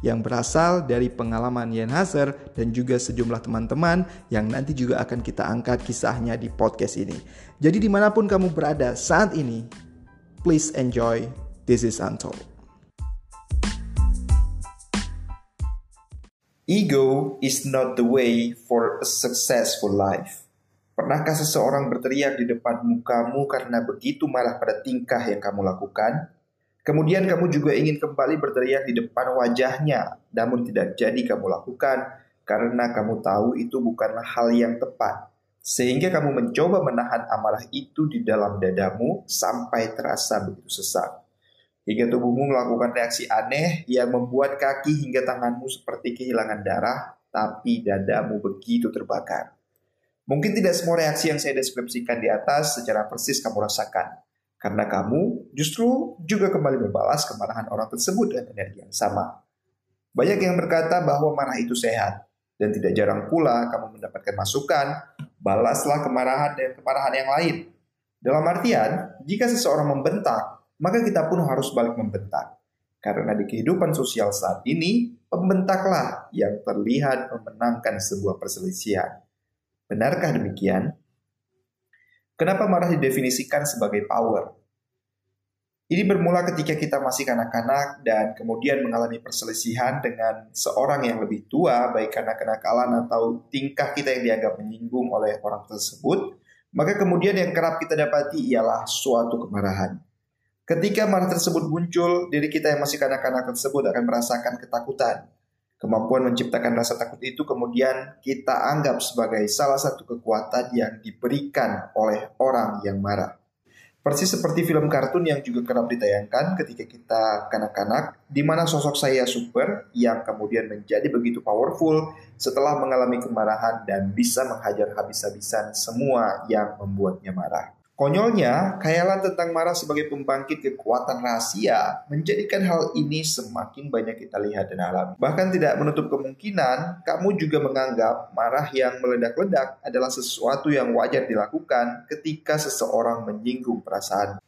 yang berasal dari pengalaman Yen Hazer dan juga sejumlah teman-teman yang nanti juga akan kita angkat kisahnya di podcast ini. Jadi di mana pun kamu berada saat ini, please enjoy This is Untold. Ego is not the way for a successful life. Pernahkah seseorang berteriak di depan mukamu karena begitu marah pada tingkah yang kamu lakukan? Kemudian kamu juga ingin kembali berteriak di depan wajahnya, namun tidak jadi kamu lakukan karena kamu tahu itu bukanlah hal yang tepat. Sehingga kamu mencoba menahan amarah itu di dalam dadamu sampai terasa begitu sesak. Hingga tubuhmu melakukan reaksi aneh yang membuat kaki hingga tanganmu seperti kehilangan darah, tapi dadamu begitu terbakar. Mungkin tidak semua reaksi yang saya deskripsikan di atas secara persis kamu rasakan. Karena kamu justru juga kembali membalas kemarahan orang tersebut dengan energi yang sama. Banyak yang berkata bahwa marah itu sehat, dan tidak jarang pula kamu mendapatkan masukan, balaslah kemarahan dan kemarahan yang lain. Dalam artian, jika seseorang membentak, maka kita pun harus balik membentak. Karena di kehidupan sosial saat ini, pembentaklah yang terlihat memenangkan sebuah perselisihan. Benarkah demikian? Kenapa marah didefinisikan sebagai power? Ini bermula ketika kita masih kanak-kanak dan kemudian mengalami perselisihan dengan seorang yang lebih tua, baik karena kenakalan atau tingkah kita yang dianggap menyinggung oleh orang tersebut, maka kemudian yang kerap kita dapati ialah suatu kemarahan. Ketika marah tersebut muncul, diri kita yang masih kanak-kanak tersebut akan merasakan ketakutan, Kemampuan menciptakan rasa takut itu kemudian kita anggap sebagai salah satu kekuatan yang diberikan oleh orang yang marah. Persis seperti film kartun yang juga kerap ditayangkan ketika kita kanak-kanak, di mana sosok saya super yang kemudian menjadi begitu powerful setelah mengalami kemarahan dan bisa menghajar habis-habisan semua yang membuatnya marah. Konyolnya, khayalan tentang marah sebagai pembangkit kekuatan rahasia menjadikan hal ini semakin banyak kita lihat dan alami. Bahkan tidak menutup kemungkinan kamu juga menganggap marah yang meledak-ledak adalah sesuatu yang wajar dilakukan ketika seseorang menyinggung perasaan.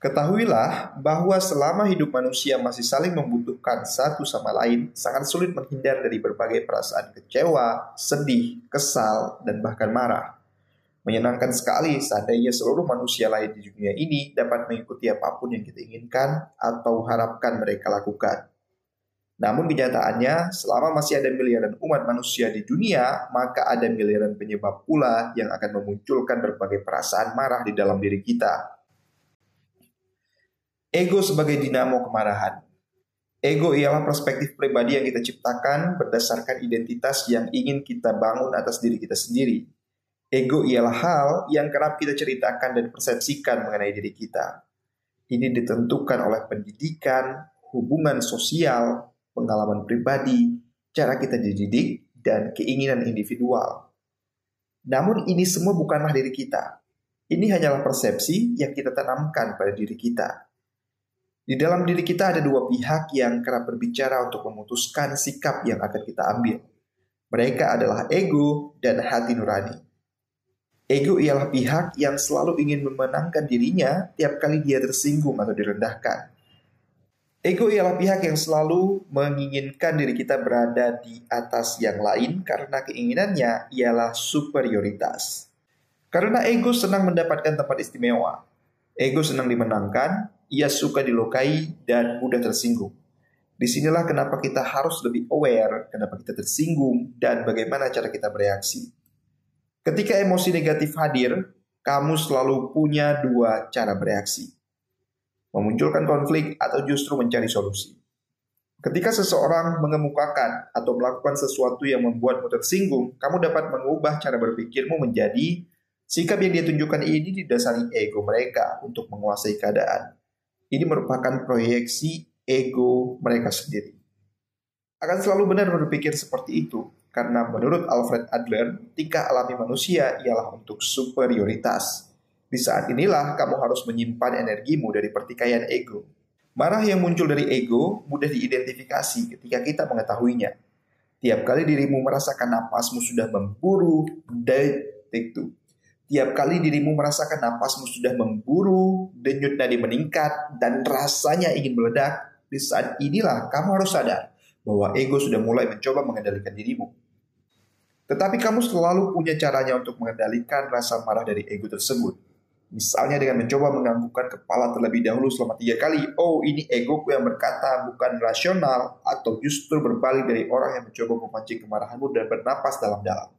Ketahuilah bahwa selama hidup manusia masih saling membutuhkan satu sama lain, sangat sulit menghindar dari berbagai perasaan kecewa, sedih, kesal, dan bahkan marah. Menyenangkan sekali seandainya seluruh manusia lain di dunia ini dapat mengikuti apa pun yang kita inginkan atau harapkan mereka lakukan. Namun kenyataannya, selama masih ada miliaran umat manusia di dunia, maka ada miliaran penyebab pula yang akan memunculkan berbagai perasaan marah di dalam diri kita. Ego sebagai dinamo kemarahan. Ego ialah perspektif pribadi yang kita ciptakan berdasarkan identitas yang ingin kita bangun atas diri kita sendiri. Ego ialah hal yang kerap kita ceritakan dan persepsikan mengenai diri kita. Ini ditentukan oleh pendidikan, hubungan sosial, pengalaman pribadi, cara kita dididik, dan keinginan individual. Namun ini semua bukanlah diri kita. Ini hanyalah persepsi yang kita tanamkan pada diri kita. Di dalam diri kita ada dua pihak yang kerap berbicara untuk memutuskan sikap yang akan kita ambil. Mereka adalah ego dan hati nurani. Ego ialah pihak yang selalu ingin memenangkan dirinya tiap kali dia tersinggung atau direndahkan. Ego ialah pihak yang selalu menginginkan diri kita berada di atas yang lain karena keinginannya ialah superioritas. Karena ego senang mendapatkan tempat istimewa. Ego senang dimenangkan, ia suka dilukai dan mudah tersinggung. Di sinilah kenapa kita harus lebih aware, kenapa kita tersinggung, dan bagaimana cara kita bereaksi. Ketika emosi negatif hadir, kamu selalu punya dua cara bereaksi. Memunculkan konflik atau justru mencari solusi. Ketika seseorang mengemukakan atau melakukan sesuatu yang membuatmu tersinggung, kamu dapat mengubah cara berpikirmu menjadi sikap yang dia tunjukkan ini didasari ego mereka untuk menguasai keadaan. Ini merupakan proyeksi ego mereka sendiri. Akan selalu benar berpikir seperti itu, karena menurut Alfred Adler, tingkah alami manusia ialah untuk superioritas. Di saat inilah kamu harus menyimpan energimu dari pertikaian ego. Marah yang muncul dari ego mudah diidentifikasi ketika kita mengetahuinya. Tiap kali dirimu merasakan napasmu sudah memburu detik itu. Tiap kali dirimu merasakan napasmu sudah memburu, denyut nadi meningkat, dan rasanya ingin meledak, di saat inilah kamu harus sadar bahwa ego sudah mulai mencoba mengendalikan dirimu. Tetapi kamu selalu punya caranya untuk mengendalikan rasa marah dari ego tersebut. Misalnya dengan mencoba menganggukkan kepala terlebih dahulu selama tiga kali. Oh, ini egoku yang berkata bukan rasional. Atau justru berbalik dari orang yang mencoba memancing kemarahanmu dan bernapas dalam-dalam.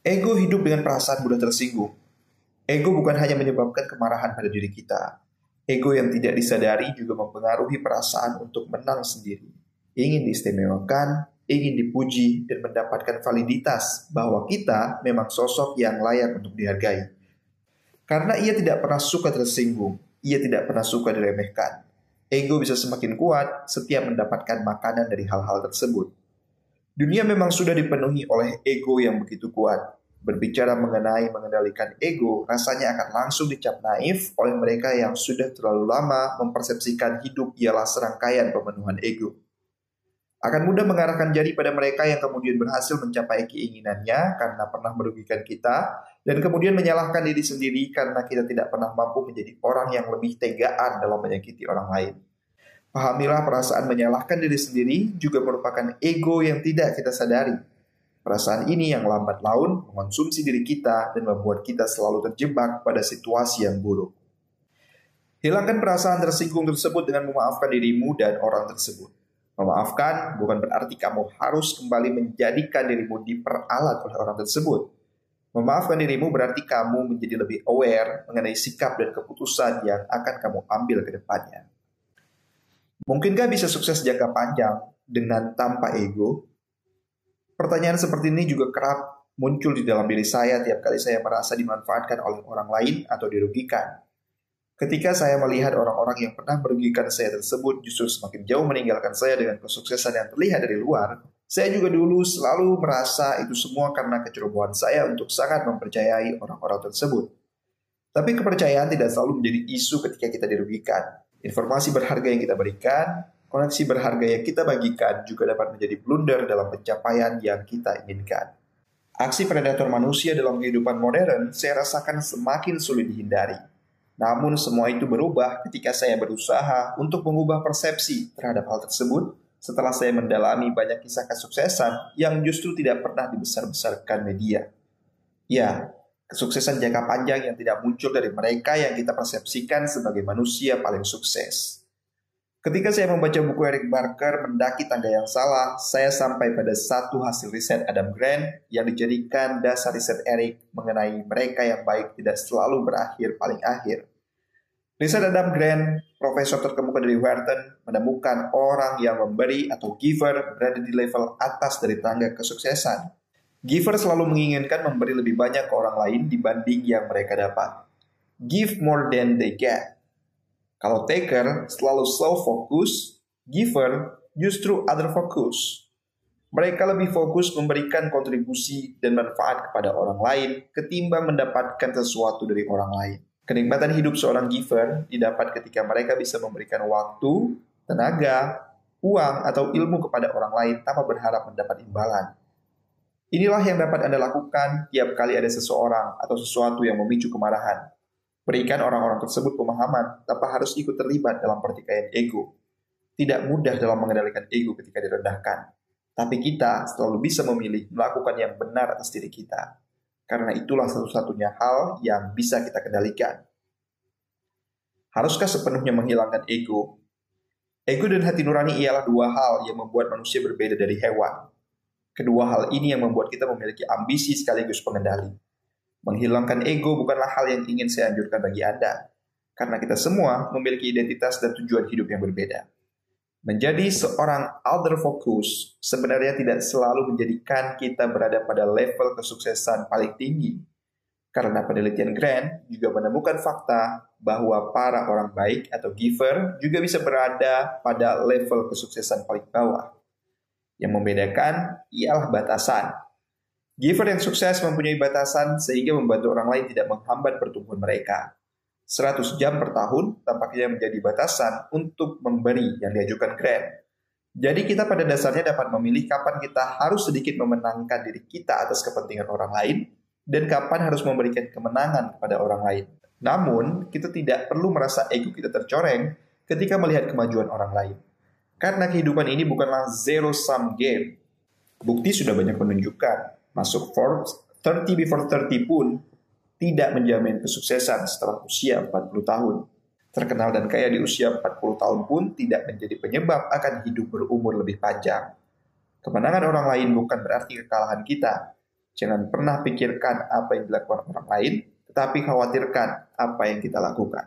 Ego hidup dengan perasaan mudah tersinggung. Ego bukan hanya menyebabkan kemarahan pada diri kita. Ego yang tidak disadari juga mempengaruhi perasaan untuk menang sendiri ingin diistimewakan, ingin dipuji, dan mendapatkan validitas bahwa kita memang sosok yang layak untuk dihargai. Karena ia tidak pernah suka tersinggung, ia tidak pernah suka diremehkan. Ego bisa semakin kuat setiap mendapatkan makanan dari hal-hal tersebut. Dunia memang sudah dipenuhi oleh ego yang begitu kuat. Berbicara mengenai mengendalikan ego, rasanya akan langsung dicap naif oleh mereka yang sudah terlalu lama mempersepsikan hidup ialah serangkaian pemenuhan ego akan mudah mengarahkan jari pada mereka yang kemudian berhasil mencapai keinginannya karena pernah merugikan kita, dan kemudian menyalahkan diri sendiri karena kita tidak pernah mampu menjadi orang yang lebih tegaan dalam menyakiti orang lain. Pahamilah perasaan menyalahkan diri sendiri juga merupakan ego yang tidak kita sadari. Perasaan ini yang lambat laun mengonsumsi diri kita dan membuat kita selalu terjebak pada situasi yang buruk. Hilangkan perasaan tersinggung tersebut dengan memaafkan dirimu dan orang tersebut. Memaafkan bukan berarti kamu harus kembali menjadikan dirimu diperalat oleh orang tersebut. Memaafkan dirimu berarti kamu menjadi lebih aware mengenai sikap dan keputusan yang akan kamu ambil ke depannya. Mungkinkah bisa sukses jangka panjang dengan tanpa ego? Pertanyaan seperti ini juga kerap muncul di dalam diri saya tiap kali saya merasa dimanfaatkan oleh orang lain atau dirugikan. Ketika saya melihat orang-orang yang pernah merugikan saya tersebut justru semakin jauh meninggalkan saya dengan kesuksesan yang terlihat dari luar, saya juga dulu selalu merasa itu semua karena kecerobohan saya untuk sangat mempercayai orang-orang tersebut. Tapi kepercayaan tidak selalu menjadi isu ketika kita dirugikan. Informasi berharga yang kita berikan, koneksi berharga yang kita bagikan juga dapat menjadi blunder dalam pencapaian yang kita inginkan. Aksi predator manusia dalam kehidupan modern saya rasakan semakin sulit dihindari namun semua itu berubah ketika saya berusaha untuk mengubah persepsi terhadap hal tersebut setelah saya mendalami banyak kisah kesuksesan yang justru tidak pernah dibesar-besarkan media. Ya, kesuksesan jangka panjang yang tidak muncul dari mereka yang kita persepsikan sebagai manusia paling sukses. Ketika saya membaca buku Eric Barker Mendaki Tangga Yang Salah, saya sampai pada satu hasil riset Adam Grant yang dijadikan dasar riset Eric mengenai mereka yang baik tidak selalu berakhir paling akhir. Riset Adam Grant, profesor terkemuka dari Wharton, menemukan orang yang memberi atau giver berada di level atas dari tangga kesuksesan. Giver selalu menginginkan memberi lebih banyak ke orang lain dibanding yang mereka dapat. Give more than they get kalau taker selalu self-focus, giver justru other focus. Mereka lebih fokus memberikan kontribusi dan manfaat kepada orang lain ketimbang mendapatkan sesuatu dari orang lain. Kenikmatan hidup seorang giver didapat ketika mereka bisa memberikan waktu, tenaga, uang, atau ilmu kepada orang lain tanpa berharap mendapat imbalan. Inilah yang dapat Anda lakukan tiap kali ada seseorang atau sesuatu yang memicu kemarahan. Berikan orang-orang tersebut pemahaman tanpa harus ikut terlibat dalam pertikaian ego. Tidak mudah dalam mengendalikan ego ketika direndahkan. Tapi kita selalu bisa memilih melakukan yang benar atas diri kita. Karena itulah satu-satunya hal yang bisa kita kendalikan. Haruskah sepenuhnya menghilangkan ego? Ego dan hati nurani ialah dua hal yang membuat manusia berbeda dari hewan. Kedua hal ini yang membuat kita memiliki ambisi sekaligus pengendali. Menghilangkan ego bukanlah hal yang ingin saya anjurkan bagi Anda, karena kita semua memiliki identitas dan tujuan hidup yang berbeda. Menjadi seorang other focus sebenarnya tidak selalu menjadikan kita berada pada level kesuksesan paling tinggi. Karena penelitian Grant juga menemukan fakta bahwa para orang baik atau giver juga bisa berada pada level kesuksesan paling bawah. Yang membedakan ialah batasan. Giver yang sukses mempunyai batasan sehingga membantu orang lain tidak menghambat pertumbuhan mereka. 100 jam per tahun tampaknya menjadi batasan untuk memberi yang diajukan grant. Jadi kita pada dasarnya dapat memilih kapan kita harus sedikit memenangkan diri kita atas kepentingan orang lain dan kapan harus memberikan kemenangan kepada orang lain. Namun, kita tidak perlu merasa ego kita tercoreng ketika melihat kemajuan orang lain. Karena kehidupan ini bukanlah zero sum game. Bukti sudah banyak menunjukkan Masuk Forbes 30 before 30 pun tidak menjamin kesuksesan setelah usia 40 tahun. Terkenal dan kaya di usia 40 tahun pun tidak menjadi penyebab akan hidup berumur lebih panjang. Kemenangan orang lain bukan berarti kekalahan kita. Jangan pernah pikirkan apa yang dilakukan orang lain, tetapi khawatirkan apa yang kita lakukan.